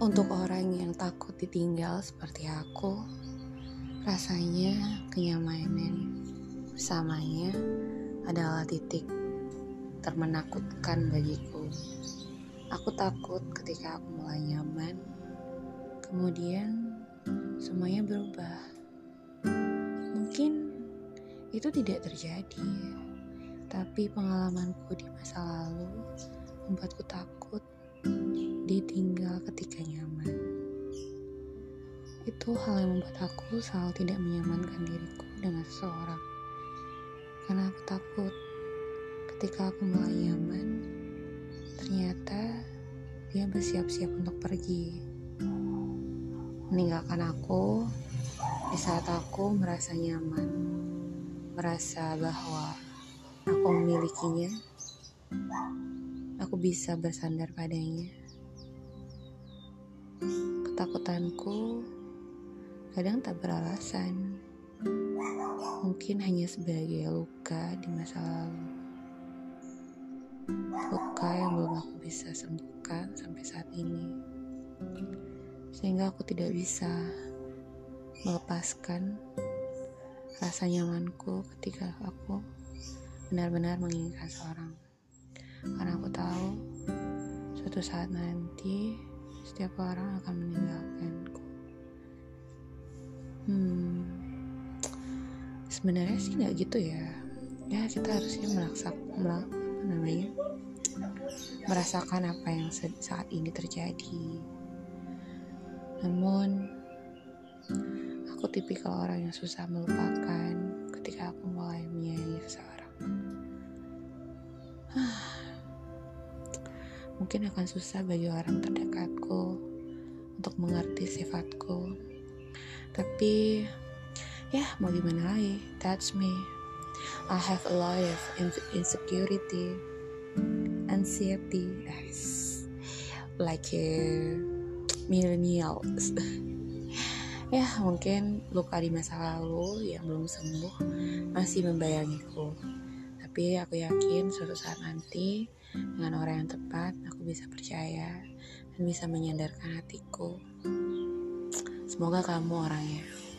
Untuk orang yang takut ditinggal seperti aku, rasanya kenyamanan bersamanya adalah titik termenakutkan bagiku. Aku takut ketika aku mulai nyaman, kemudian semuanya berubah. Mungkin itu tidak terjadi, tapi pengalamanku di masa lalu membuatku takut Itu hal yang membuat aku selalu tidak menyamankan diriku dengan seseorang. Karena aku takut ketika aku mulai nyaman, ternyata dia bersiap-siap untuk pergi. Meninggalkan aku di saat aku merasa nyaman, merasa bahwa aku memilikinya, aku bisa bersandar padanya. Ketakutanku kadang tak beralasan. Mungkin hanya sebagai luka di masa lalu. Luka yang belum aku bisa sembuhkan sampai saat ini. Sehingga aku tidak bisa melepaskan rasa nyamanku ketika aku benar-benar menginginkan seorang. Karena aku tahu suatu saat nanti setiap orang akan meninggalkanku. Sebenarnya sih nggak gitu ya. Ya kita harusnya meraksak, melak, namanya, merasakan apa yang saat ini terjadi. Namun, aku tipikal orang yang susah melupakan ketika aku mulai menyayangi seseorang. Mungkin akan susah bagi orang terdekatku untuk mengerti sifatku. Tapi ya mau gimana lagi, that's me. I have a lot of insecurity, anxiety, like a millennials. ya mungkin luka di masa lalu yang belum sembuh masih membayangiku. Tapi aku yakin suatu saat nanti dengan orang yang tepat aku bisa percaya dan bisa menyadarkan hatiku. Semoga kamu orangnya.